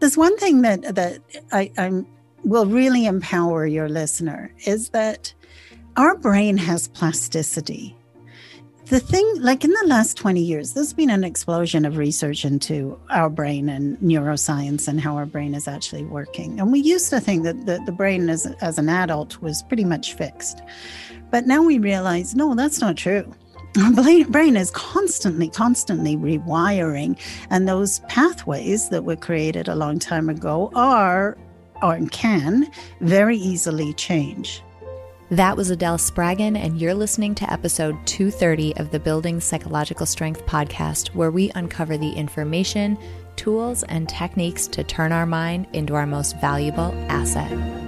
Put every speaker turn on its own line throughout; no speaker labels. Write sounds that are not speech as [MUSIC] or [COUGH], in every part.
There's one thing that that I, I'm will really empower your listener is that our brain has plasticity. The thing, like in the last 20 years, there's been an explosion of research into our brain and neuroscience and how our brain is actually working. And we used to think that the, the brain as, as an adult was pretty much fixed. But now we realize, no, that's not true. [LAUGHS] Our brain is constantly, constantly rewiring. And those pathways that were created a long time ago are or can very easily change.
That was Adele Spraggon, and you're listening to episode 230 of the Building Psychological Strength podcast, where we uncover the information, tools, and techniques to turn our mind into our most valuable asset.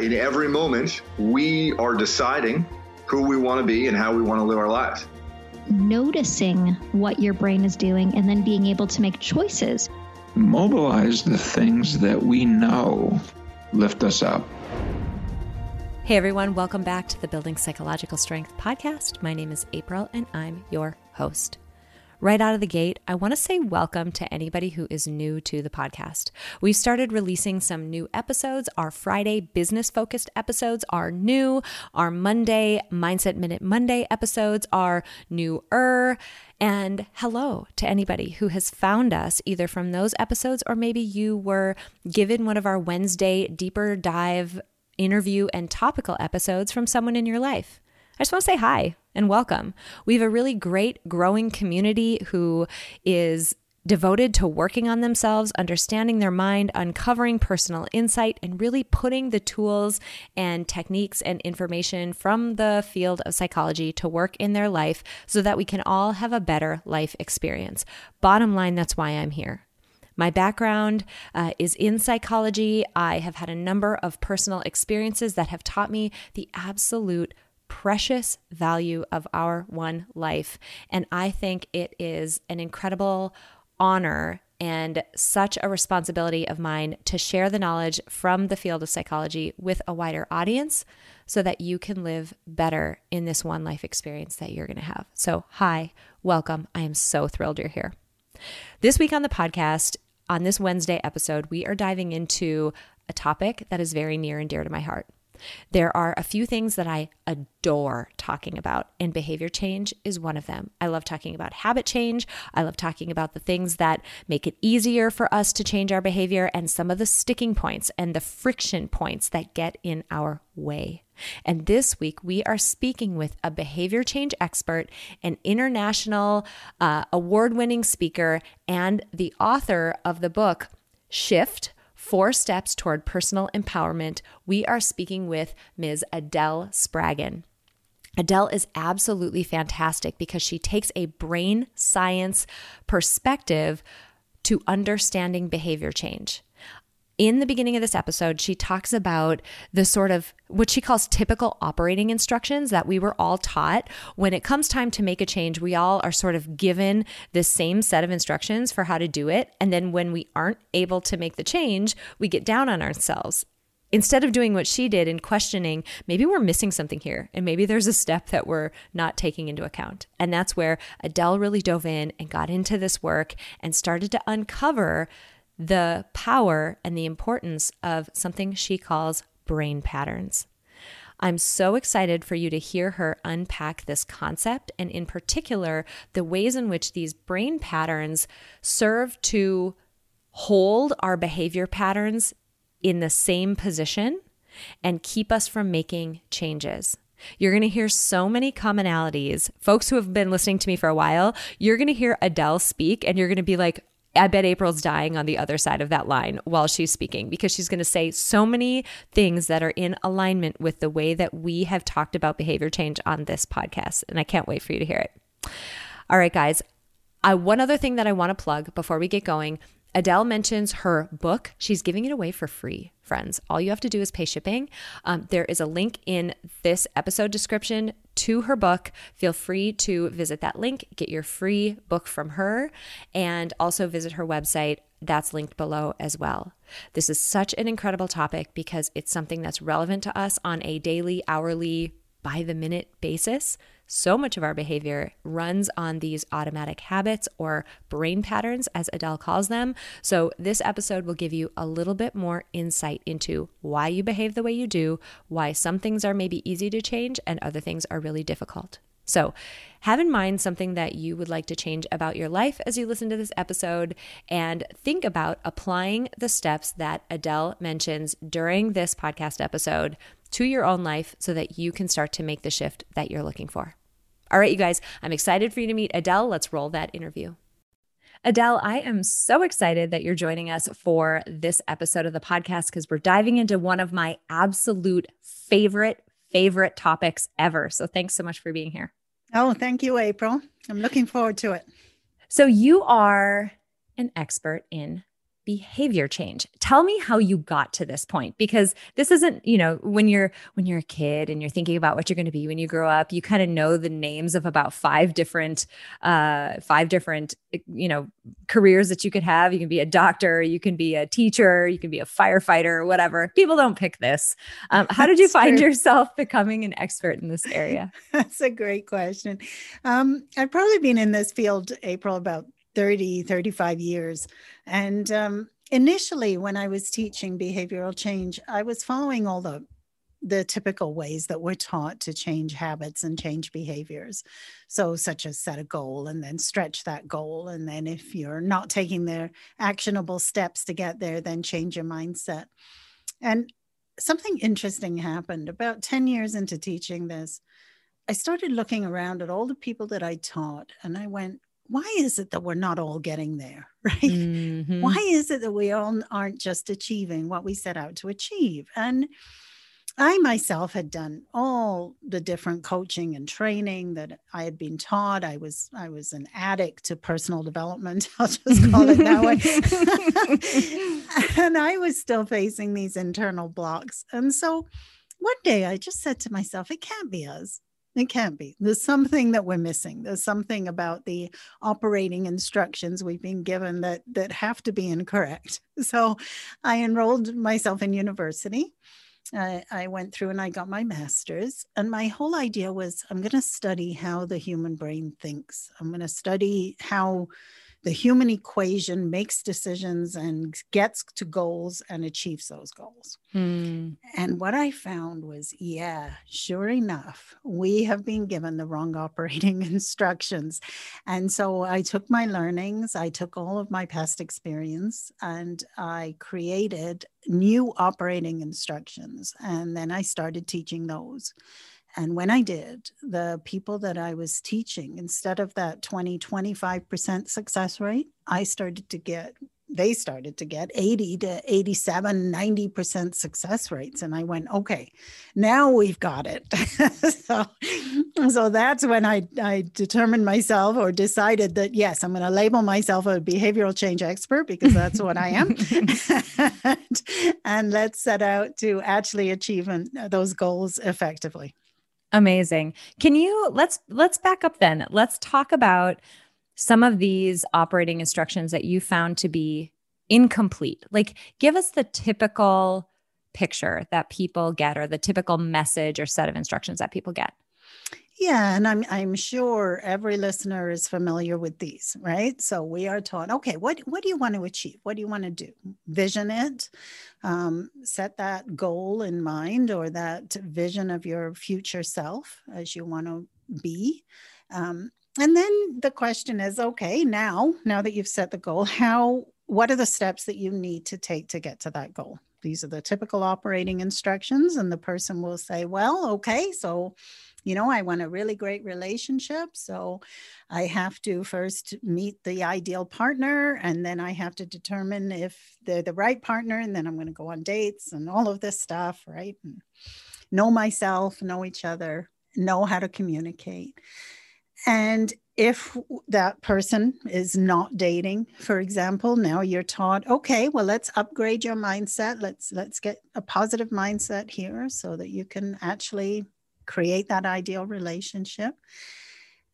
In every moment, we are deciding who we want to be and how we want to live our lives.
Noticing what your brain is doing and then being able to make choices
mobilize the things that we know lift us up.
Hey everyone, welcome back to the Building Psychological Strength podcast. My name is April and I'm your host. Right out of the gate, I want to say welcome to anybody who is new to the podcast. We've started releasing some new episodes. Our Friday business focused episodes are new. Our Monday Mindset Minute Monday episodes are newer. And hello to anybody who has found us either from those episodes or maybe you were given one of our Wednesday deeper dive interview and topical episodes from someone in your life. I just want to say hi and welcome. We have a really great growing community who is devoted to working on themselves, understanding their mind, uncovering personal insight, and really putting the tools and techniques and information from the field of psychology to work in their life so that we can all have a better life experience. Bottom line, that's why I'm here. My background uh, is in psychology. I have had a number of personal experiences that have taught me the absolute precious value of our one life. And I think it is an incredible honor and such a responsibility of mine to share the knowledge from the field of psychology with a wider audience so that you can live better in this one life experience that you're going to have. So, hi, welcome. I am so thrilled you're here. This week on the podcast, on this Wednesday episode, we are diving into a topic that is very near and dear to my heart. There are a few things that I adore talking about, and behavior change is one of them. I love talking about habit change. I love talking about the things that make it easier for us to change our behavior and some of the sticking points and the friction points that get in our way. And this week, we are speaking with a behavior change expert, an international uh, award winning speaker, and the author of the book Shift Four Steps Toward Personal Empowerment, we are speaking with Ms. Adele Spraggon. Adele is absolutely fantastic because she takes a brain science perspective to understanding behavior change in the beginning of this episode, she talks about the sort of what she calls typical operating instructions that we were all taught. When it comes time to make a change, we all are sort of given the same set of instructions for how to do it. And then when we aren't able to make the change, we get down on ourselves. Instead of doing what she did and questioning, maybe we're missing something here, and maybe there's a step that we're not taking into account. And that's where Adele really dove in and got into this work and started to uncover the power and the importance of something she calls brain patterns. I'm so excited for you to hear her unpack this concept and, in particular, the ways in which these brain patterns serve to hold our behavior patterns in the same position and keep us from making changes. You're going to hear so many commonalities. Folks who have been listening to me for a while, you're going to hear Adele speak and you're going to be like, I bet April's dying on the other side of that line while she's speaking because she's going to say so many things that are in alignment with the way that we have talked about behavior change on this podcast. And I can't wait for you to hear it. All right, guys. I, one other thing that I want to plug before we get going Adele mentions her book. She's giving it away for free, friends. All you have to do is pay shipping. Um, there is a link in this episode description to her book. Feel free to visit that link, get your free book from her, and also visit her website. That's linked below as well. This is such an incredible topic because it's something that's relevant to us on a daily, hourly, by the minute basis. So much of our behavior runs on these automatic habits or brain patterns, as Adele calls them. So, this episode will give you a little bit more insight into why you behave the way you do, why some things are maybe easy to change and other things are really difficult. So, have in mind something that you would like to change about your life as you listen to this episode, and think about applying the steps that Adele mentions during this podcast episode to your own life so that you can start to make the shift that you're looking for. All right, you guys, I'm excited for you to meet Adele. Let's roll that interview. Adele, I am so excited that you're joining us for this episode of the podcast because we're diving into one of my absolute favorite, favorite topics ever. So thanks so much for being here.
Oh, thank you, April. I'm looking forward to it.
So, you are an expert in behavior change. Tell me how you got to this point because this isn't, you know, when you're when you're a kid and you're thinking about what you're going to be when you grow up, you kind of know the names of about five different uh five different, you know, careers that you could have. You can be a doctor, you can be a teacher, you can be a firefighter, whatever. People don't pick this. Um, how did you find true. yourself becoming an expert in this [LAUGHS] area?
That's a great question. Um, I've probably been in this field, April, about 30, 35 years. And um, initially, when I was teaching behavioral change, I was following all the the typical ways that we're taught to change habits and change behaviors. So, such as set a goal and then stretch that goal. And then, if you're not taking the actionable steps to get there, then change your mindset. And something interesting happened about 10 years into teaching this. I started looking around at all the people that I taught, and I went, why is it that we're not all getting there [LAUGHS] right? Mm-hmm. why is it that we all aren't just achieving what we set out to achieve? And i myself had done all the different coaching and training that i had been taught. I was i was an addict to personal development [LAUGHS] i'll just call it that way. [LAUGHS] And i was still facing these internal blocks. And so one day i just said to myself it can't be us it can't be. There's something that we're missing. There's something about the operating instructions we've been given that that have to be incorrect. [LAUGHS] So I enrolled myself in university. I, I went through and I got my master's. And my whole idea was I'm going to study how the human brain thinks. I'm going to study how the human equation makes decisions and gets to goals and achieves those goals. Hmm. And what I found was, yeah, sure enough, we have been given the wrong operating [LAUGHS] instructions. And so I took my learnings, I took all of my past experience, and I created new operating instructions. And then I started teaching those. And when I did, the people that I was teaching, instead of that 20, 25% success rate, I started to get, they started to get 80 to 87, 90% success rates. And I went, okay, now we've got it. [LAUGHS] so, so that's when I, I determined myself or decided that, yes, I'm going to label myself a behavioral change expert because that's what I am. and, [LAUGHS] [LAUGHS] and let's set out to actually achieve those goals effectively.
Amazing. Can you let's let's back up then. Let's talk about some of these operating instructions that you found to be incomplete. Like give us the typical picture that people get or the typical message or set of instructions that people get.
Yeah, and I'm I'm sure every listener is familiar with these, right? So we are taught, okay, what what do you want to achieve? What do you want to do? Vision it, um, set that goal in mind or that vision of your future self as you want to be. Um, and then the question is, okay, now now that you've set the goal, how what are the steps that you need to take to get to that goal? These are the typical operating instructions, and the person will say, well, okay, so you know, I want a really great relationship. So I have to first meet the ideal partner, and then I have to determine if they're the right partner, and then I'm going to go on dates and all of this stuff, right? And know myself, know each other, know how to communicate. And if that person is not dating, for example, now you're taught, okay, well, let's upgrade your mindset. Let's let's get a positive mindset here so that you can actually create that ideal relationship.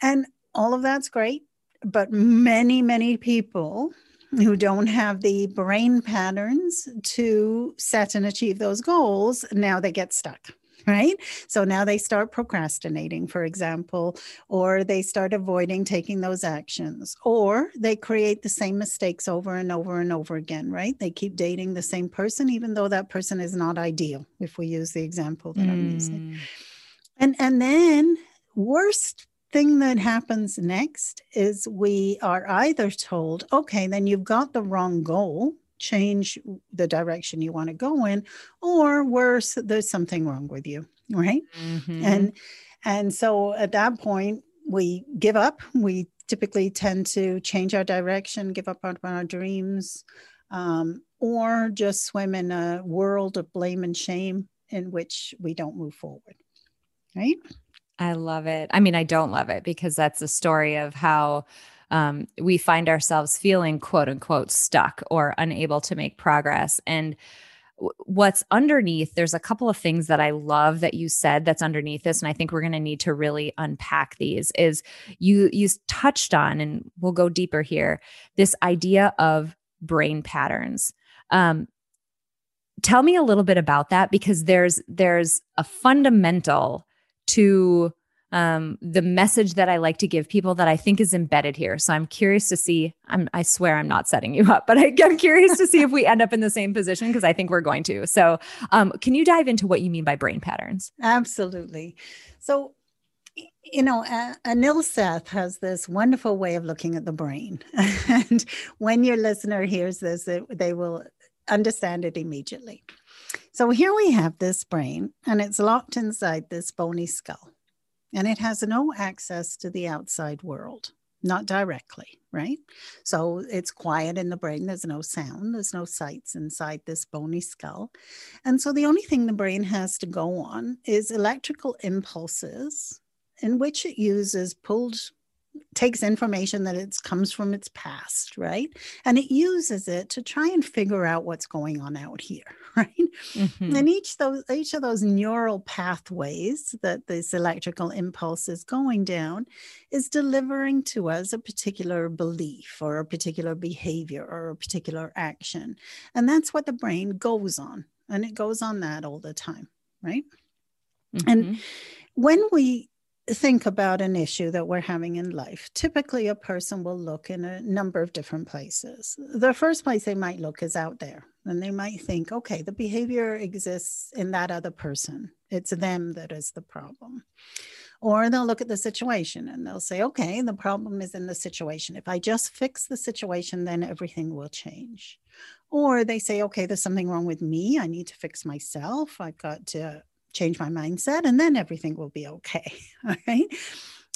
And all of that's great. But many, many people who don't have the brain patterns to set and achieve those goals, now they get stuck right? So now they start procrastinating, for example, or they start avoiding taking those actions, or they create the same mistakes over and over and over again, right? They keep dating the same person, even though that person is not ideal, if we use the example that mm. I'm using. And and then worst thing that happens next is we are either told, okay, then you've got the wrong goal, change the direction you want to go in, or worse, there's something wrong with you, right? Mm-hmm. And and so at that point, we give up. We typically tend to change our direction, give up on our dreams, um, or just swim in a world of blame and shame in which we don't move forward. Right?
I love it. I mean, I don't love it because that's a story of how um, we find ourselves feeling quote unquote stuck or unable to make progress. And what's underneath, there's a couple of things that I love that you said that's underneath this. And I think we're going to need to really unpack these is you, you touched on, and we'll go deeper here, this idea of brain patterns. Um, tell me a little bit about that because there's there's a fundamental to um, the message that I like to give people that I think is embedded here. So I'm curious to see. I'm, I swear I'm not setting you up, [LAUGHS] but I, am curious to see if we end up in the same position because I think we're going to. So, um, can you dive into what you mean by brain patterns?
Absolutely. So, you know, Anil Seth has this wonderful way of looking at the brain, [LAUGHS] and when your listener hears this, it, they will understand it immediately. So here we have this brain, and it's locked inside this bony skull and it has no access to the outside world, not directly, right? So it's quiet in the brain. There's no sound, there's no sights inside this bony skull. And so the only thing the brain has to go on is electrical impulses in which it uses pulled takes information that it comes from its past, right? And it uses it to try and figure out what's going on out here, [LAUGHS] right? Mm-hmm. And each those each of those neural pathways that this electrical impulse is going down is delivering to us a particular belief or a particular behavior or a particular action. And that's what the brain goes on. And it goes on that all the time, right? Mm-hmm. And when we think about an issue that we're having in life, typically a person will look in a number of different places. The first place they might look is out there, and they might think, okay, the behavior exists in that other person. It's them that is the problem. Or they'll look at the situation and they'll say, okay, the problem is in the situation. If I just fix the situation, then everything will change. Or they say, okay, there's something wrong with me. I need to fix myself. I've got to change my mindset, and then everything will be okay. [LAUGHS] All right.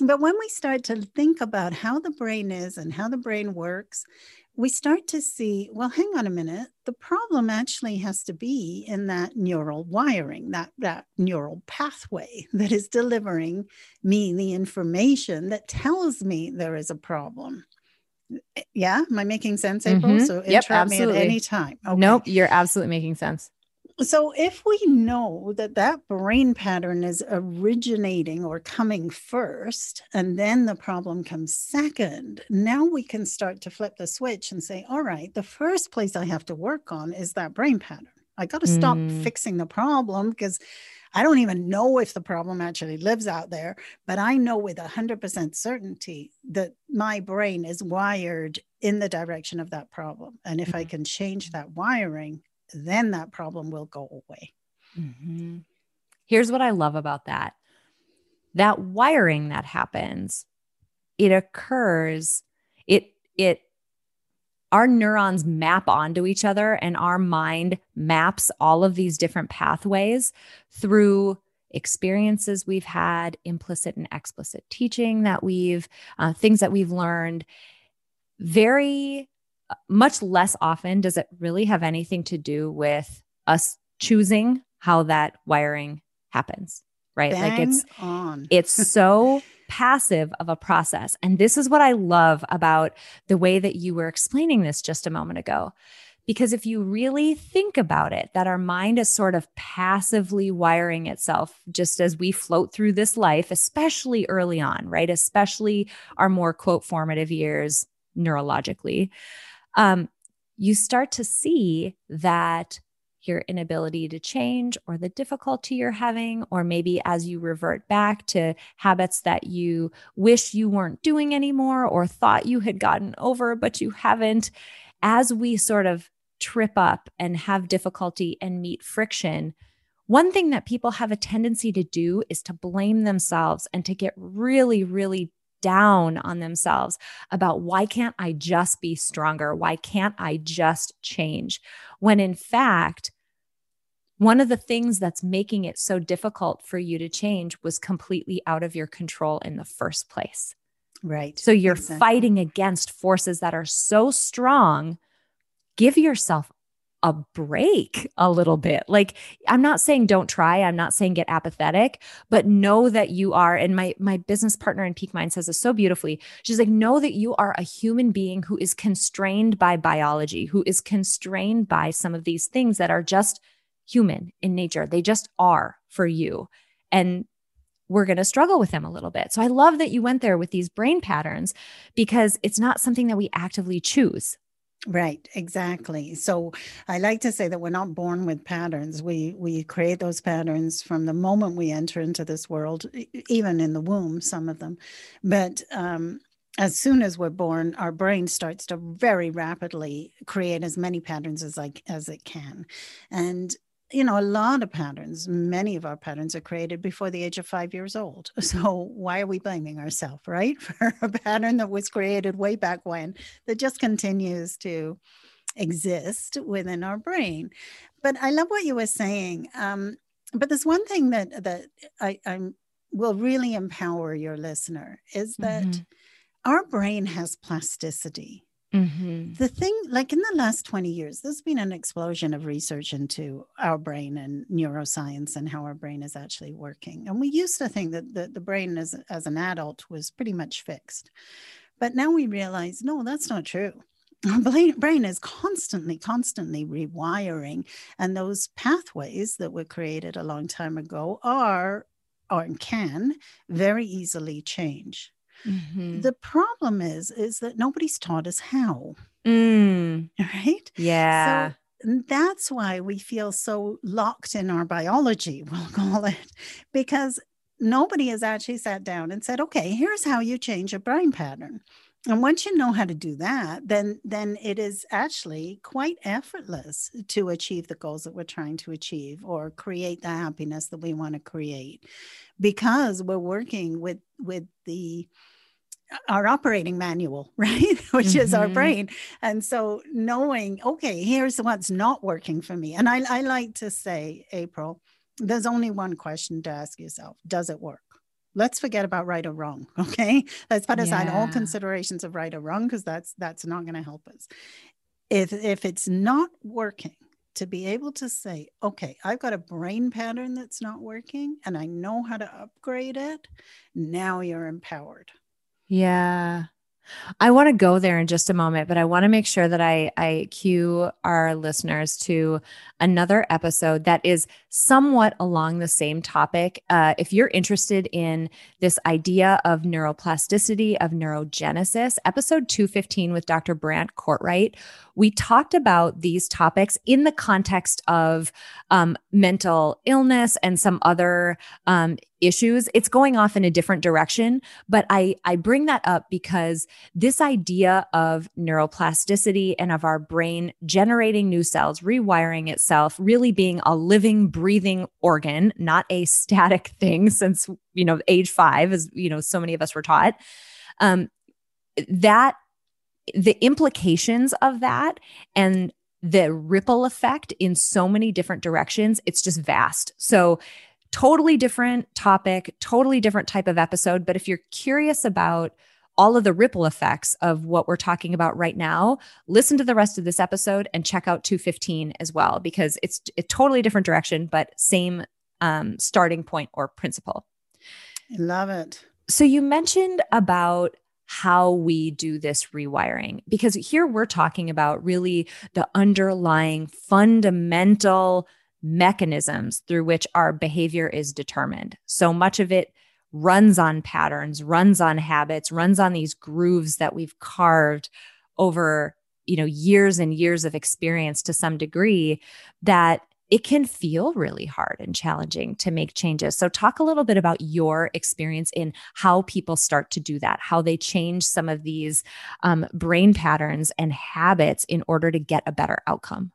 But when we start to think about how the brain is and how the brain works, we start to see well, hang on a minute. The problem actually has to be in that neural wiring, that, that neural pathway [LAUGHS] that is delivering me the information that tells me there is a problem. Yeah, am I making sense, April?
Mm-hmm.
So
yep, absolutely.
me at any time.
Okay. Nope, you're absolutely making sense.
So, if we know that that brain pattern is originating or coming first, and then the problem comes second, now we can start to flip the switch and say, all right, the first place I have to work on is that brain pattern. I got to stop mm. fixing the problem because I don't even know if the problem actually lives out there, but I know with 100% certainty that my brain is wired in the direction of that problem. And if I mm-hmm. can change that wiring, then that problem will go away.
Mm-hmm. Here's what I love about that that wiring that happens, it occurs, it, it, our neurons map onto each other and our mind maps all of these different pathways through experiences we've had implicit and explicit teaching that we've uh, things that we've learned very much less often does it really have anything to do with us choosing how that wiring happens right
Bang
like it's
on
it's [LAUGHS] so passive of a process. And this is what I love about the way that you were explaining this just a moment ago. Because if you really think about it, that our mind is sort of passively wiring itself just as we float through this life, especially early on, right? Especially our more quote formative years neurologically. Um, you start to see that your inability to change or the difficulty you're having, or maybe as you revert back to habits that you wish you weren't doing anymore or thought you had gotten over, but you haven't, as we sort of trip up and have difficulty and meet friction, one thing that people have a tendency to do is to blame themselves and to get really, really down on themselves about why can't I just be stronger? Why can't I just change? When in fact, one of the things that's making it so difficult for you to change was completely out of your control in the first place.
Right.
So you're exactly. fighting against forces that are so strong. Give yourself a break a little bit. Like I'm not saying don't try, I'm not saying get apathetic, but know that you are and my my business partner in Peak Mind says this so beautifully. She's like know that you are a human being who is constrained by biology, who is constrained by some of these things that are just human in nature. They just are for you. And we're going to struggle with them a little bit. So I love that you went there with these brain patterns because it's not something that we actively choose.
Right, exactly. So I like to say that we're not born with patterns. We we create those patterns from the moment we enter into this world, even in the womb, some of them. But um, as soon as we're born, our brain starts to very rapidly create as many patterns as like as it can, and you know, a lot of patterns, many of our patterns are created before the age of five years old. [LAUGHS] So why are we blaming ourselves, right? [LAUGHS] For a pattern that was created way back when that just continues to exist within our brain. But I love what you were saying. Um, but there's one thing that that I, I'm will really empower your listener is that mm-hmm. our brain has plasticity Mm-hmm. The thing, like in the last 20 years, there's been an explosion of research into our brain and neuroscience and how our brain is actually working. And we used to think that the, the brain as, as an adult was pretty much fixed. But now we realize, no, that's not true. [LAUGHS] Our brain is constantly, constantly rewiring. And those pathways that were created a long time ago are or can very easily change. Mm-hmm. The problem is, is that nobody's taught us how.
Mm. [LAUGHS]
Right?
Yeah.
So that's why we feel so locked in our biology, [LAUGHS] we'll call it, because nobody has actually sat down and said, okay, here's how you change a brain pattern. And once you know how to do that, then then it is actually quite effortless to achieve the goals that we're trying to achieve or create the happiness that we want to create because we're working with with the our operating manual, [LAUGHS] right? Which mm-hmm. is our mm-hmm. brain. And so knowing, okay, here's what's not working for me. And I, I like to say, April, there's only one question to ask yourself Does it work? Let's forget about right or wrong. [LAUGHS] Okay. Let's put aside yeah. all considerations of right or wrong, because that's that's not going to help us. If if it's not working, to be able to say, okay, I've got a brain pattern that's not working and I know how to upgrade it, now you're empowered.
Yeah. I want to go there in just a moment, but I want to make sure that I, I cue our listeners to another episode that is somewhat along the same topic. Uh, if you're interested in this idea of neuroplasticity, of neurogenesis, episode 215 with Dr. Brant Cortright, we talked about these topics in the context of um, mental illness and some other um, issues it's going off in a different direction but i i bring that up because this idea of neuroplasticity and of our brain generating new cells rewiring itself really being a living breathing organ not a static [LAUGHS] thing since you know age 5 as you know so many of us were taught. Um that the implications of that and the ripple effect in so many different directions it's just vast. So totally different topic, totally different type of episode. But if you're curious about all of the ripple effects of what we're talking about right now, listen to the rest of this episode and check out 215 as well, because it's a totally different direction, but same um, starting point or principle.
I love it.
So you mentioned about how we do this rewiring because here we're talking about really the underlying fundamental mechanisms through which our behavior is determined. So much of it runs on patterns, runs on habits, runs on these grooves that we've carved over, you know, years and years of experience to some degree that it can feel really hard and challenging to make changes. So, talk a little bit about your experience in how people start to do that, how they change some of these um, brain patterns and habits in order to get a better outcome.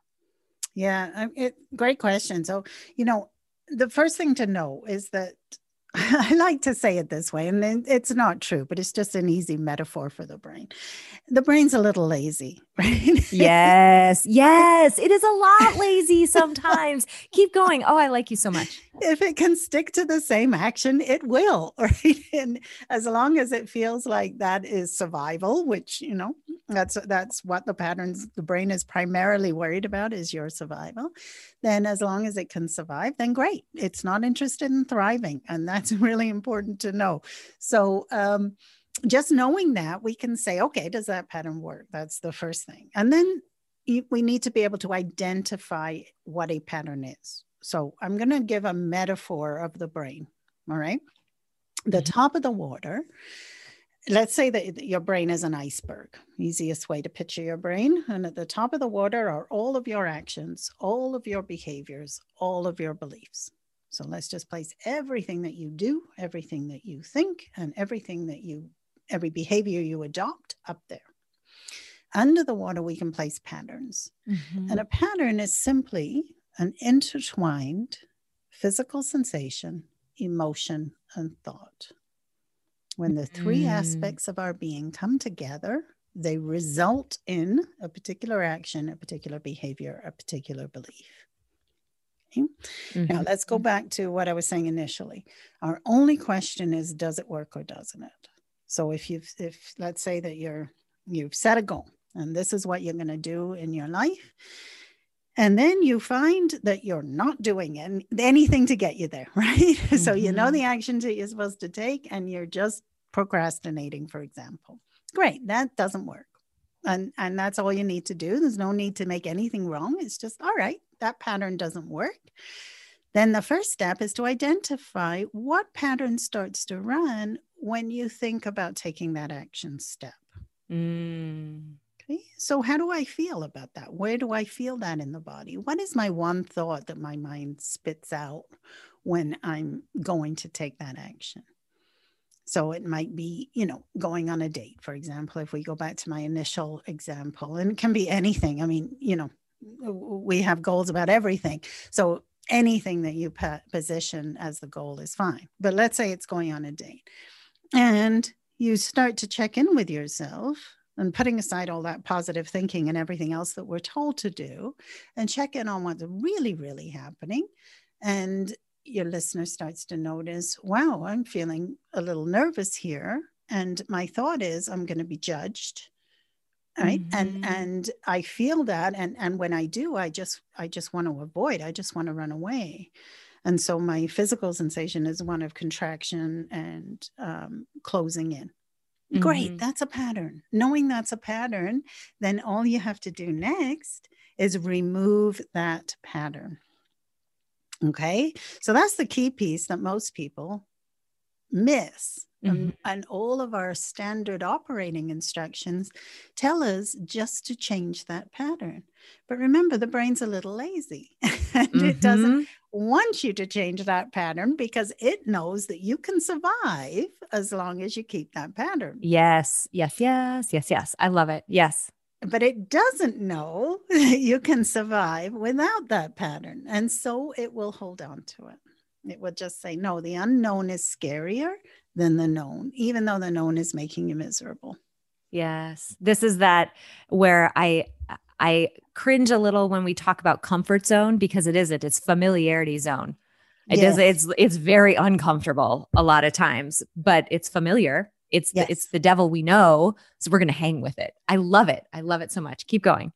Yeah, it, great question. So, you know, the first thing to know is that [LAUGHS] I like to say it this way, and it's not true, but it's just an easy metaphor for the brain. The brain's a little lazy, right? [LAUGHS]
yes, yes, it is a lot lazy sometimes. Keep going. Oh, I like you so much.
If it can stick to the same action, it will, [LAUGHS] right? And as long as it feels like that is survival, which you know that's that's what the patterns the brain is primarily worried about is your survival then as long as it can survive then great it's not interested in thriving and that's [LAUGHS] really important to know so um, just knowing that we can say okay does that pattern work? That's the first thing. And then we need to be able to identify what a pattern is. So i'm going to give a metaphor of the brain all right? The mm-hmm. top of the water let's say that your brain is an iceberg easiest way to picture your brain. And at the top of the water are all of your actions all of your behaviors all of your beliefs. So let's just place everything that you do everything that you think and everything that you every behavior you adopt up there under the water we can place patterns mm-hmm. and a pattern is simply an intertwined physical sensation emotion and thought when the three mm. aspects of our being come together, they result in a particular action, a particular behavior, a particular belief. Okay? Mm-hmm. Now, let's go back to what I was saying initially. Our only question is does it work or doesn't it? So if you've if let's say that you're you've set a goal and this is what you're going to do in your life and then you find that you're not doing anything to get you there [LAUGHS] right? Mm-hmm. so you know mm-hmm. the actions that you're supposed to take and you're just procrastinating for example. Great that doesn't work. And and that's all you need to do. There's no need to make anything wrong. It's just all right that pattern doesn't work. Then the first step is to identify what pattern starts to run when you think about taking that action step mm. Okay. So, how do I feel about that? Where do I feel that in the body? What is my one thought that my mind spits out when I'm going to take that action? So, it might be, you know, going on a date, for example, if we go back to my initial example, and it can be anything. I mean, you know, we have goals about everything. So, anything that you position as the goal is fine. But let's say it's going on a date and you start to check in with yourself and putting aside all that positive thinking and everything else that we're told to do and check in on what's really really happening. And your listener starts to notice wow i'm feeling a little nervous here. And my thought is i'm going to be judged right? Mm-hmm. and and i feel that. And and when i do i just i just want to avoid i just want to run away and so my physical sensation is one of contraction and um, closing in Mm-hmm. Great, that's a pattern. Knowing that's a pattern, then all you have to do next is remove that pattern. Okay, so that's the key piece that most people miss. Mm-hmm. And, and all of our standard operating instructions tell us just to change that pattern. But remember, the brain's a little lazy [LAUGHS] and mm-hmm. it doesn't mm-hmm you to change that pattern because it knows that you can survive as long as you keep that pattern.
Yes, yes, yes, yes, yes. I love it. Yes.
But it doesn't know [LAUGHS] that you can survive without that pattern. And so it will hold on to it. It would just say, no, the unknown is scarier than the known, even though the known is making you miserable.
Yes. This is that where I I cringe a little when we talk about comfort zone because it isn't, it's familiarity zone. It yes. does it's it's very uncomfortable a lot of times, but it's familiar. It's yes. the, it's the devil we know, so we're going to hang with it. I love it. I love it so much. Keep going.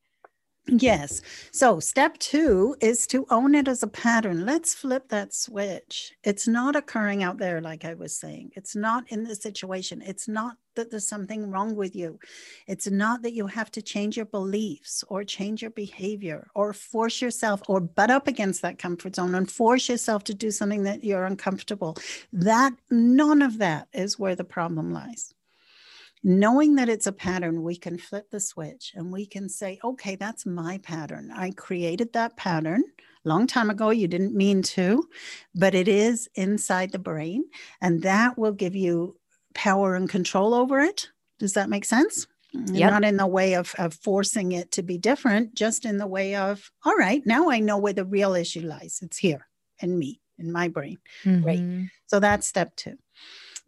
Yes. So, step two is to own it as a pattern. Let's flip that switch. It's not occurring out there, like I was saying. It's not in the situation. It's not that there's something wrong with you. It's not that you have to change your beliefs or change your behavior or force yourself or butt up against that comfort zone and force yourself to do something that you're uncomfortable. That, none of that is where the problem lies knowing that it's a pattern, we can flip the switch and we can say, okay, that's my pattern. I created that pattern long time ago. You didn't mean to, but it is inside the brain. And that will give you power and control over it. Does that make sense? Yep. Not in the way of, of forcing it to be different, just in the way of, all right, now I know where the real issue lies. It's here in me, in my brain. Mm-hmm. Right. So that's step two.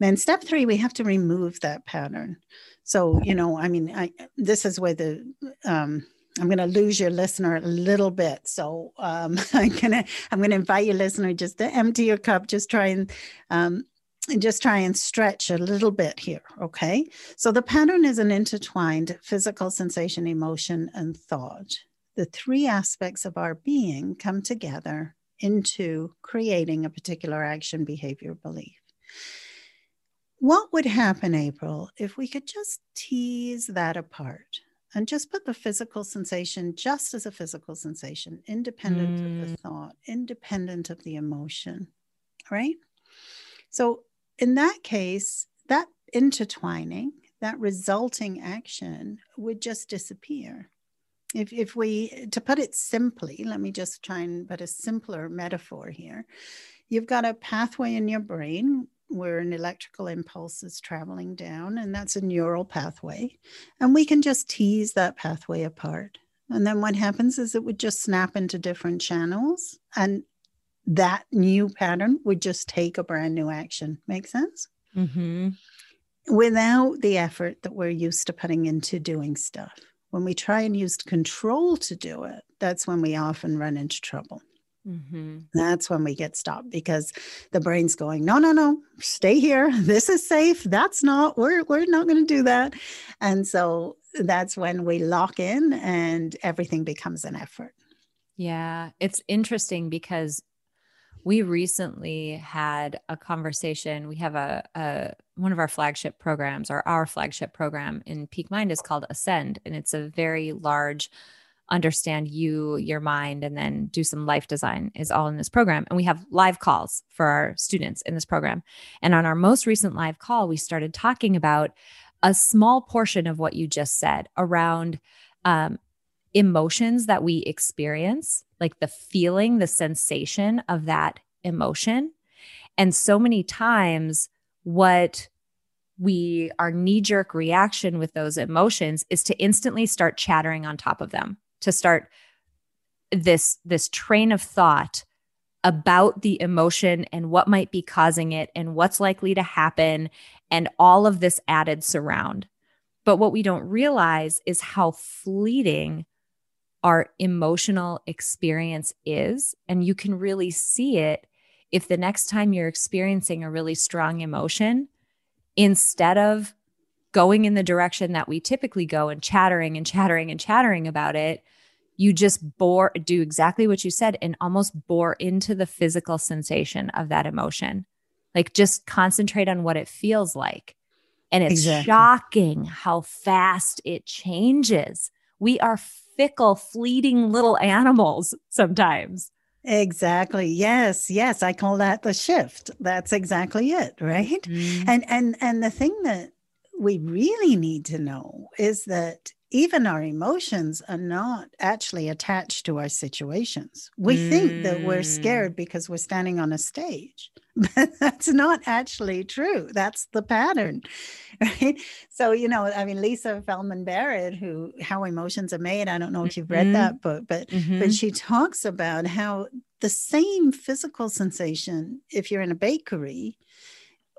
Then step three, we have to remove that pattern. So, you know, I mean, I, this is where the, um, I'm going to lose your listener a little bit. So um, [LAUGHS] I'm going to, I'm going to invite your listener just to empty your cup, just try and, um, and just try and stretch a little bit here. Okay. So the pattern is an intertwined physical sensation, emotion, and thought. The three aspects of our being come together into creating a particular action, behavior, belief. What would happen, April, if we could just tease that apart and just put the physical sensation just as a physical sensation, independent mm. of the mm. thought, independent of the emotion, right? So, in that case, that intertwining, that resulting action would just disappear. If, if we, to put it simply, let me just try and put a simpler metaphor here. You've got a pathway in your brain where an electrical impulse is traveling down, and that's a neural pathway. And we can just tease that pathway apart. And then what happens is it would just snap into different channels, and that new pattern would just take a brand new action. Make sense? Mm-hmm. Without the effort that we're used to putting into doing stuff. When we try and use control to do it, that's when we often run into trouble. Mm-hmm. That's when we get stopped because the brain's going, no, no, no, stay here. [LAUGHS] This is safe. That's not, we're, we're not going to do that. And so that's when we lock in and everything becomes an effort.
Yeah. It's interesting because we recently had a conversation. We have a, a one of our flagship programs, or our flagship program in Peak Mind is called Ascend, and it's a very large understand you, your mind, and then do some life design is all in this program. And we have live calls for our students in this program. And on our most recent live call, we started talking about a small portion of what you just said around um, emotions that we experience, like the feeling, the sensation of that emotion. And so many times, what we our knee jerk reaction with those emotions is to instantly start chattering on top of them to start this this train of thought about the emotion and what might be causing it and what's likely to happen and all of this added surround. But what we don't realize is how fleeting our emotional experience is. And you can really see it if the next time you're experiencing a really strong emotion, instead of going in the direction that we typically go and chattering and chattering and chattering about it, you just bore, do exactly what you said and almost bore into the physical sensation of that emotion. Like just concentrate on what it feels like. And it's exactly. shocking how fast it changes. We are fickle, fleeting little animals sometimes.
Exactly. Yes. Yes. I call that the shift. That's exactly it. Right. Mm-hmm. And and and the thing that we really need to know is that even our emotions are not actually attached to our situations. We mm. think that we're mm. scared because we're standing on a stage, [LAUGHS] but that's not actually true. That's the pattern, [LAUGHS] right? So, you know, I mean, Lisa Feldman Barrett, who How Emotions Are Made, I don't know if you've read mm-hmm. that book, but mm-hmm. but she talks about how the same physical sensation, if you're in a bakery,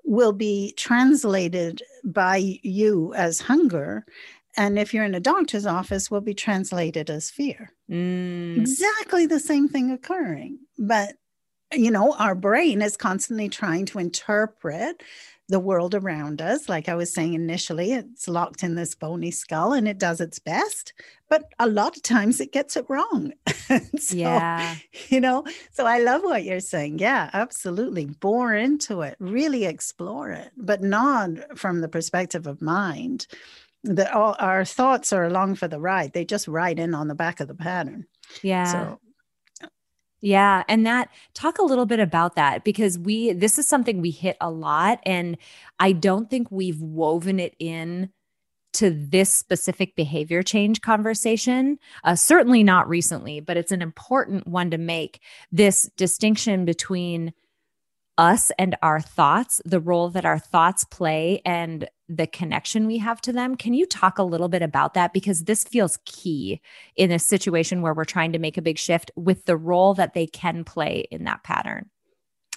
will be translated by you as hunger and if you're in a doctor's office will be translated as fear mm. exactly the same thing occurring but you know, our brain is constantly trying to interpret the world around us. Like I was saying initially, it's locked in this bony skull and it does its best, but a lot of times it gets it wrong. [LAUGHS] so,
yeah.
You know, so I love what you're saying. Yeah, absolutely. Bore into it, really explore it, but not from the perspective of mind. That all our thoughts are along for the ride. They just ride in on the back of the pattern.
Yeah.
So
yeah. And that, talk a little bit about that because we, this is something we hit a lot. And I don't think we've woven it in to this specific behavior change conversation. Uh, certainly not recently, but it's an important one to make this distinction between us and our thoughts, the role that our thoughts play, and the connection we have to them. Can you talk a little bit about that? Because this feels key in a situation where we're trying to make a big shift with the role that they can play in that pattern.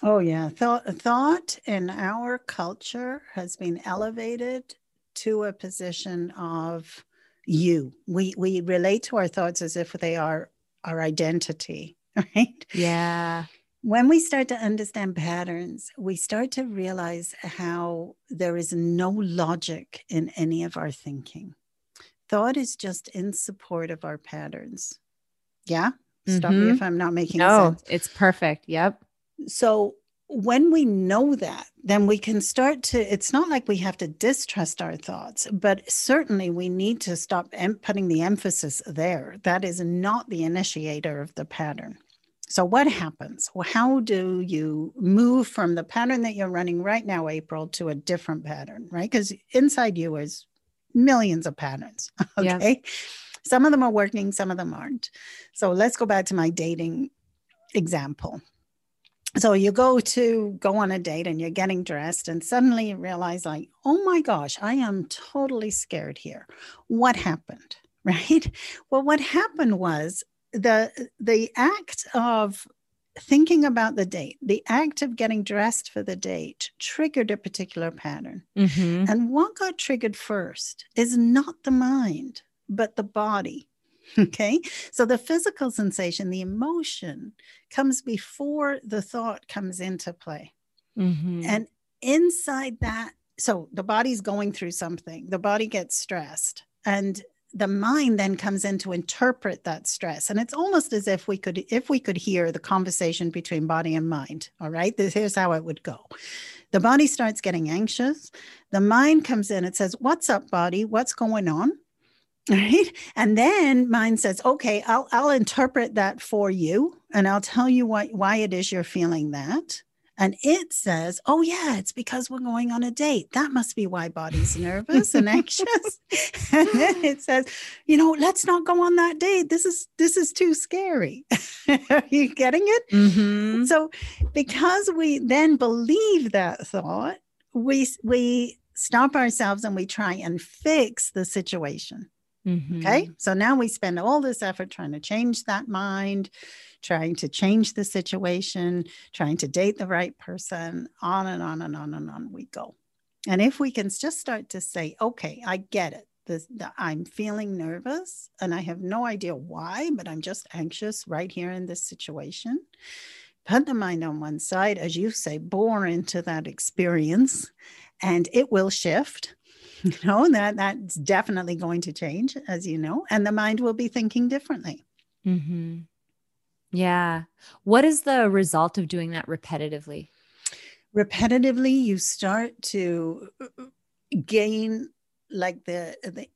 Oh, yeah. Thought, thought in our culture has been elevated to a position of you. We, we relate to our thoughts as if they are our identity, [LAUGHS] right?
Yeah
when we start to understand patterns, we start to realize how there is no logic in any of our thinking. Thought is just in support of our patterns. Yeah. Stop mm-hmm. me if I'm not making
no,
sense.
It's perfect. Yep.
So when we know that, then we can start to, it's not like we have to distrust our thoughts, but certainly we need to stop em- putting the emphasis there. That is not the initiator of the pattern. So, what happens? Well, how do you move from the pattern that you're running right now, April, to a different pattern, right? Because inside you is millions of patterns. [LAUGHS] Okay. Yeah. Some of them are working, some of them aren't. So, let's go back to my dating example. So, you go to go on a date and you're getting dressed, and suddenly you realize, like, oh my gosh, I am totally scared here. What happened? [LAUGHS] Right. Well, what happened was the the act of thinking about the date, the act of getting dressed for the date triggered a particular pattern. Mm-hmm. And what got triggered first is not the mind, but the body. Okay. So the physical sensation, the emotion comes before the thought comes into play. Mm-hmm. And inside that, so the body's going through something, the body gets stressed. And the mind then comes in to interpret that stress. And it's almost as if we could if we could hear the conversation between body and mind all right? This, here's how it would go. The body starts getting anxious. The mind comes in. It says what's up body? What's going on? [LAUGHS] Right? And then mind says okay i'll i'll interpret that for you and i'll tell you why why it is you're feeling that and it says, oh, yeah, it's because we're going on a date. That must be why body's nervous and anxious. and [LAUGHS] then [LAUGHS] it says, you know, let's not go on that date. This is this is too scary. [LAUGHS] Are you getting it? Mm-hmm. So because we then believe that thought, we we stop ourselves and we try and fix the situation. Mm-hmm. Okay. So now we spend all this effort trying to change that mind, trying to change the situation, trying to date the right person, on and on and on and on we go. And if we can just start to say, okay, I get it. This, the, I'm feeling nervous and I have no idea why, but I'm just anxious right here in this situation. Put the mind on one side, as you say, bore into that experience, and it will shift [LAUGHS] you know that that's definitely going to change as you know and the mind will be thinking differently
mm-hmm. Yeah. What is the result of doing that repetitively?
Repetitively, you start to uh, gain like the, the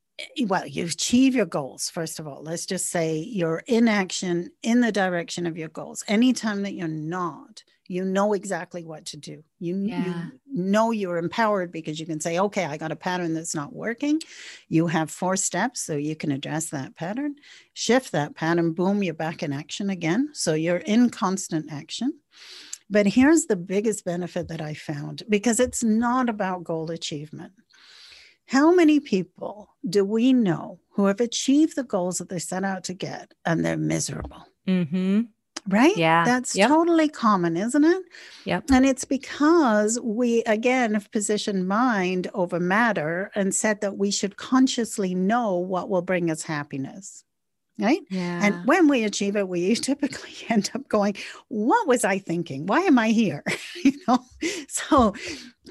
well, you achieve your goals, first of all. Let's just say you're in action in the direction of your goals. Anytime that you're not, you know exactly what to do. You, yeah. you know you're empowered because you can say, okay, I got a pattern that's not working. You have four steps so you can address that pattern, shift that pattern, boom, you're back in action again. So you're in constant action. But here's the biggest benefit that I found because it's not about goal achievement. How many people do we know who have achieved the goals that they set out to get and they're miserable?
Mm-hmm.
Right?
Yeah.
That's yep. totally common, isn't it?
Yep.
And it's because we, again, have positioned mind over matter and said that we should consciously know what will bring us happiness. Right?
Yeah.
And when we achieve it, we [LAUGHS] typically end up going, What was I thinking? Why am I here? [LAUGHS] you know, so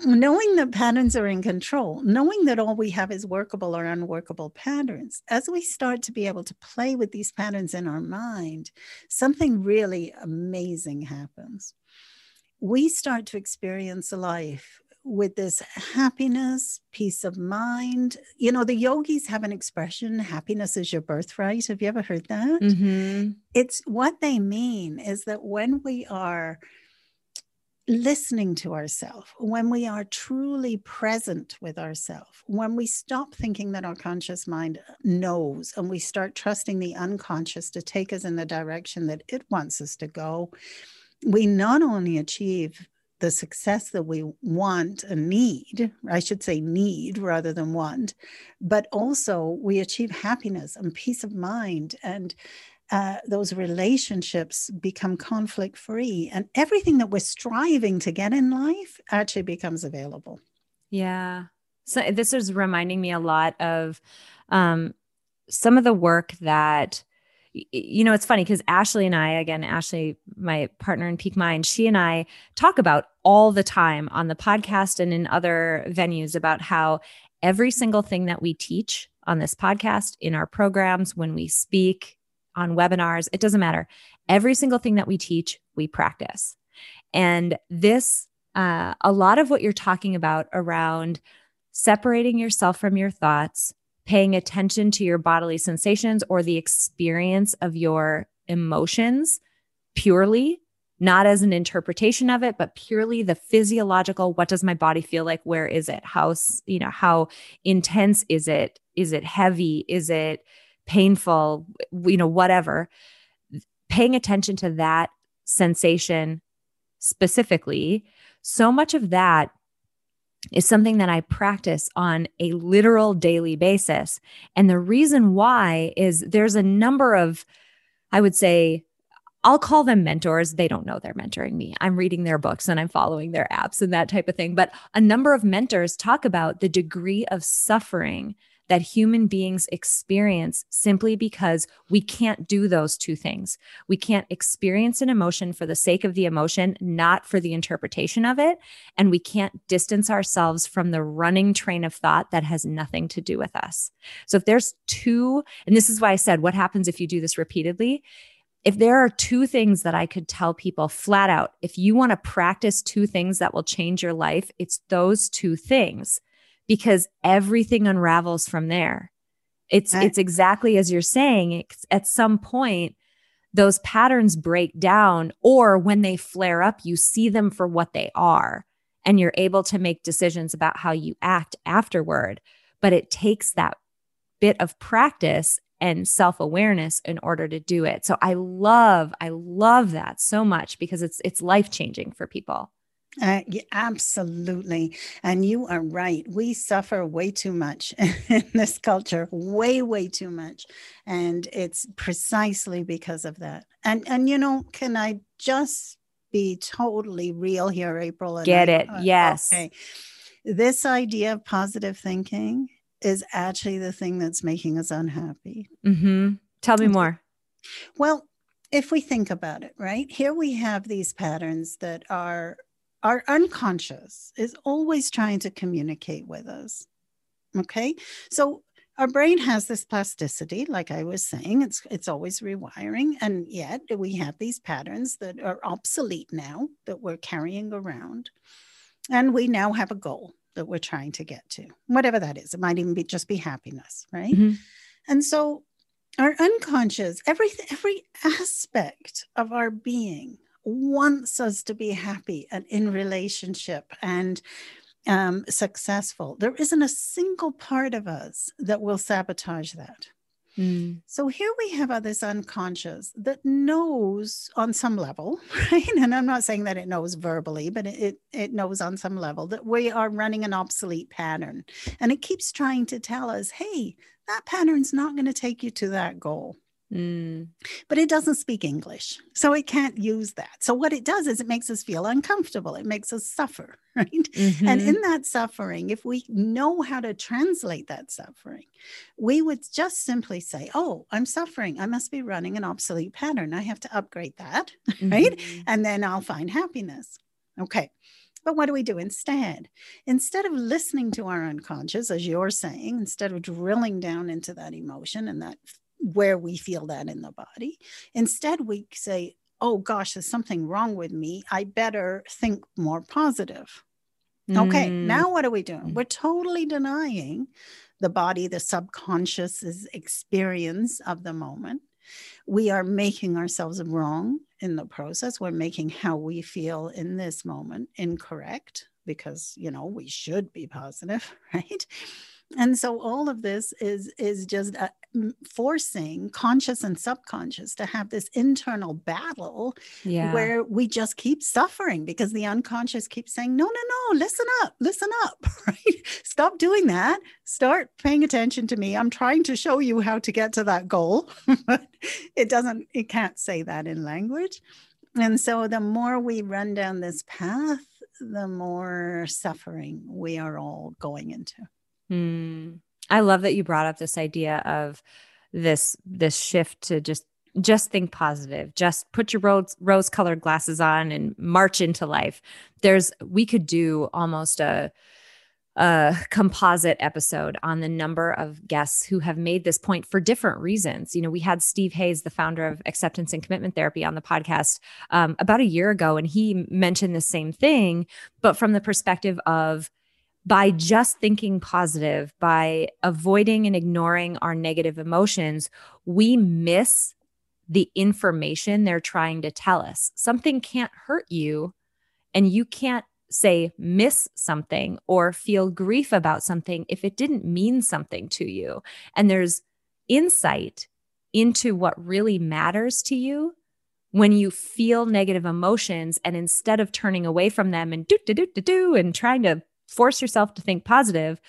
knowing that patterns are in control, knowing that all we have is workable or unworkable patterns, as we start to be able to play with these patterns in our mind, something really amazing happens. We start to experience a life with this happiness, peace of mind. You know, the yogis have an expression happiness is your birthright. Have you ever heard that?
Mm-hmm.
It's what they mean is that when we are listening to ourselves, when we are truly present with ourselves, when we stop thinking that our conscious mind knows and we start trusting the unconscious to take us in the direction that it wants us to go, we not only achieve the success that we want and need, I should say need rather than want, but also we achieve happiness and peace of mind and uh, those relationships become conflict free and everything that we're striving to get in life actually becomes available.
Yeah. So this is reminding me a lot of um, some of the work that you know, it's funny because Ashley and I, again, Ashley, my partner in Peak Mind, she and I talk about all the time on the podcast and in other venues about how every single thing that we teach on this podcast, in our programs, when we speak on webinars, it doesn't matter. Every single thing that we teach, we practice. And this, uh, a lot of what you're talking about around separating yourself from your thoughts, paying attention to your bodily sensations or the experience of your emotions purely, not as an interpretation of it, but purely the physiological what does my body feel like? Where is it? How, you know, how intense is it? Is it heavy? Is it painful? You know, whatever. Paying attention to that sensation specifically, so much of that is something that I practice on a literal daily basis. And the reason why is there's a number of, I would say, I'll call them mentors. They don't know they're mentoring me. I'm reading their books and I'm following their apps and that type of thing. But a number of mentors talk about the degree of suffering that human beings experience simply because we can't do those two things. We can't experience an emotion for the sake of the emotion, not for the interpretation of it. And we can't distance ourselves from the running train of thought that has nothing to do with us. So if there's two, and this is why I said, what happens if you do this repeatedly? If there are two things that I could tell people flat out, if you want to practice two things that will change your life, it's those two things because everything unravels from there. It's it's exactly as you're saying. It's, at some point, those patterns break down, or when they flare up, you see them for what they are, and you're able to make decisions about how you act afterward. But it takes that bit of practice and self awareness in order to do it. So I love, I love that so much because it's it's life changing for people.
Uh, yeah, absolutely. And you are right. We suffer way too much [LAUGHS] in this culture, way, way too much. And it's precisely because of that. And, and you know, can I just be totally real here, April? And
Get
I,
it.
uh,
yes.
Okay. This idea of positive thinking is actually the thing that's making us unhappy.
Mm-hmm. Tell me more.
Well, if we think about it, right? Here we have these patterns that are our unconscious is always trying to communicate with us. Okay. So our brain has this plasticity, like I was saying, it's it's always rewiring. And yet we have these patterns that are obsolete now that we're carrying around. And we now have a goal that we're trying to get to, whatever that is. It might even be just be happiness, right? Mm-hmm. And so our unconscious, every every aspect of our being wants us to be happy and in relationship and um, successful. There isn't a single part of us that will sabotage that. Mm. So here we have this unconscious that knows on some level, [LAUGHS] right? And I'm not saying that it knows verbally, but it, it knows on some level that we are running an obsolete pattern. And it keeps trying to tell us, hey, that pattern's not going to take you to that goal.
Mm.
but it doesn't speak English. So it can't use that. So what it does is it makes us feel uncomfortable. It makes us suffer, [LAUGHS] right?
Mhm.
And in that suffering, if we know how to translate that suffering, we would just simply say, Oh, I'm suffering. I must be running an obsolete pattern. I have to upgrade that, [LAUGHS] right?
Mhm.
And then I'll find happiness. Okay. But what do we do instead? Instead of listening to our unconscious, as you're saying, instead of drilling down into that emotion and that where we feel that in the body, instead we say, Oh gosh, there's something wrong with me. I better think more positive. Okay,
Mm.
now what are we doing? We're totally denying the body, the subconscious's experience of the moment. We are making ourselves wrong in the process. We're making how we feel in this moment incorrect because, you know, we should be positive, [LAUGHS] right? And so all of this is is just uh, m- forcing conscious and subconscious to have this internal battle
yeah.
where we just keep suffering because the unconscious keeps saying, no, no, no, listen up, listen up, [LAUGHS] right? Stop doing that. Start paying attention to me. I'm trying to show you how to get to that goal. [LAUGHS] but it doesn't, it can't say that in language. And so the more we run down this path, the more suffering we are all going into.
Hmm. I love that you brought up this idea of this this shift to just just think positive. Just put your rose rose colored glasses on and march into life. There's we could do almost a a composite episode on the number of guests who have made this point for different reasons. You know, we had Steve Hayes, the founder of Acceptance and Commitment Therapy, on the podcast um, about a year ago, and he mentioned the same thing, but from the perspective of by just thinking positive, by avoiding and ignoring our negative emotions, we miss the information they're trying to tell us. Something can't hurt you, and you can't say miss something or feel grief about something if it didn't mean something to you. And there's insight into what really matters to you when you feel negative emotions and instead of turning away from them and do do do do and trying to force yourself to think positive,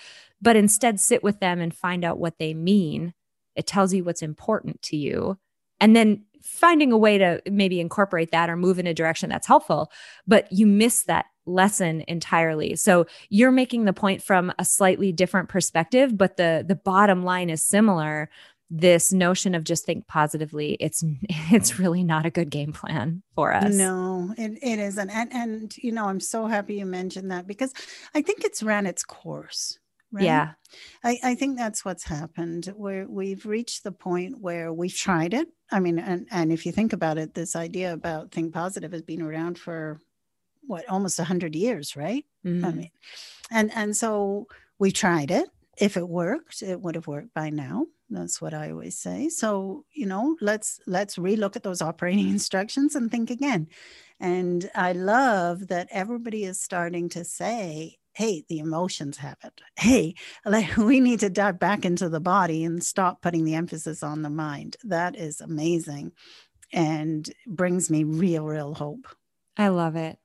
but instead sit with them and find out what they mean. It tells you what's important to you. And then finding a way to maybe incorporate that or move in a direction that's helpful, but you miss that lesson entirely. So you're making the point from a slightly different perspective, but the the bottom line is similar. This notion of just think positively, it's [LAUGHS] it's really not a good game plan for us.
No, it, it isn't. And, and, you know, I'm so happy you mentioned that because I think it's ran its course. Right?
Yeah.
I, I think that's what's happened where we've reached the point where we've tried it. I mean, and, and if you think about it, this idea about think positive has been around for what, almost a hundred years, right? I
Mhm.
mean, and, and so we tried it. If it worked, it would have worked by now. That's what I always say. So, you know, let's, let's relook at those operating [LAUGHS] instructions and think again. And I love that everybody is starting to say, hey, the emotions have it. Hey, like, [LAUGHS] we need to dive back into the body and stop putting the emphasis on the mind. That is amazing and brings me real, real hope.
I love it.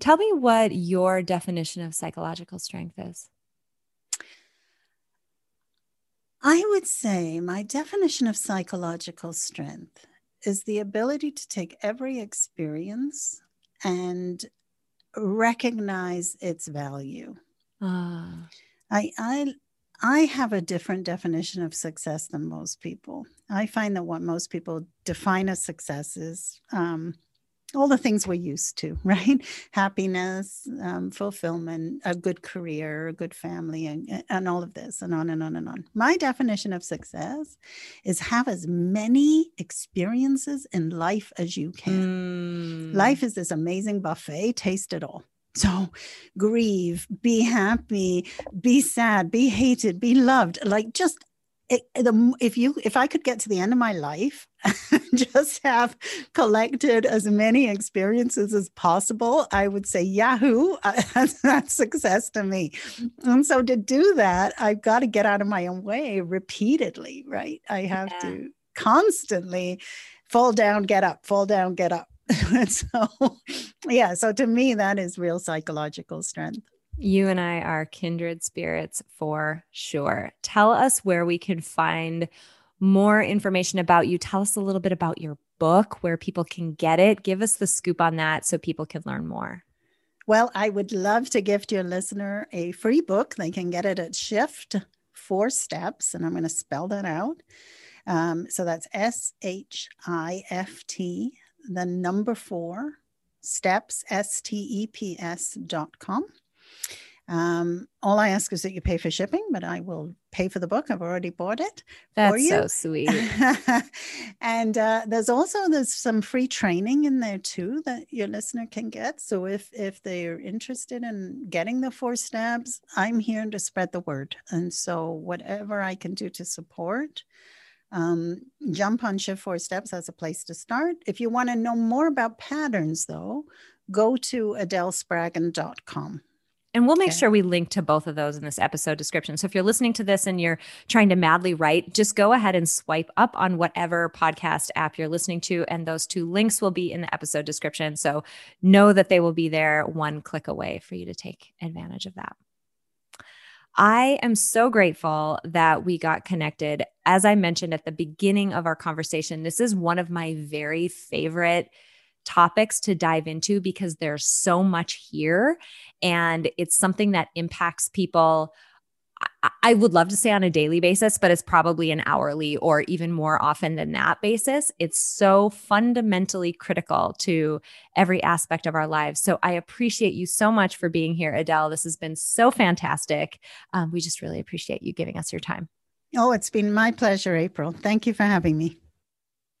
Tell me what your definition of psychological strength is.
I would say my definition of psychological strength is the ability to take every experience and recognize its value.
Ah,
I, I I have a different definition of success than most people. I find that what most people define as success is um, all the things we're used to, [LAUGHS] right? Happiness, um, fulfillment, a good career, a good family, and, and all of this, and on and on and on. My definition of success is have as many experiences in life as you can.
mm,
Life is this amazing buffet, taste it all. So grieve, be happy, be sad, be hated, be loved. Like just it, the, if you if I could get to the end of my life [LAUGHS] just have collected as many experiences as possible, I would say Yahoo, [LAUGHS] that's success to me. And so to do that, I've got to get out of my own way repeatedly, right? I have
Yeah.
to constantly fall down, get up, fall down, get up. And [LAUGHS] so, yeah, so to me, that is real psychological strength.
You and I are kindred spirits for sure. Tell us where we can find more information about you, tell us a little bit about your book, where people can get it. Give us the scoop on that so people can learn more.
Well, I would love to gift your listener a free book. They can get it at Shift Four Steps, and I'm going to spell that out. Um, so that's S H I F T, the number four steps, S T E P S dot com. Um, all I ask is that you pay for shipping, but I will pay for the book. I've already bought it.
That's so sweet. [LAUGHS]
and uh, there's also there's some free training in there too that your listener can get. So if if they're interested in getting the four steps, I'm here to spread the word. And so whatever I can do to support, um, jump on Shift Four Steps as a place to start. If you want to know more about patterns, though, go to adelespraggon.com.
And we'll make okay. sure we link to both of those in this episode description. So if you're listening to this and you're trying to madly write, just go ahead and swipe up on whatever podcast app you're listening to. And those two links will be in the episode description. So know that they will be there one click away for you to take advantage of that. I am so grateful that we got connected. As I mentioned at the beginning of our conversation, this is one of my very favorite topics to dive into because there's so much here and it's something that impacts people I would love to say on a daily basis, but it's probably an hourly or even more often than that basis. It's so fundamentally critical to every aspect of our lives. So I appreciate you so much for being here, Adele. This has been so fantastic. Um, we just really appreciate you giving us your time.
Oh, it's been my pleasure, April. Thank you for having me.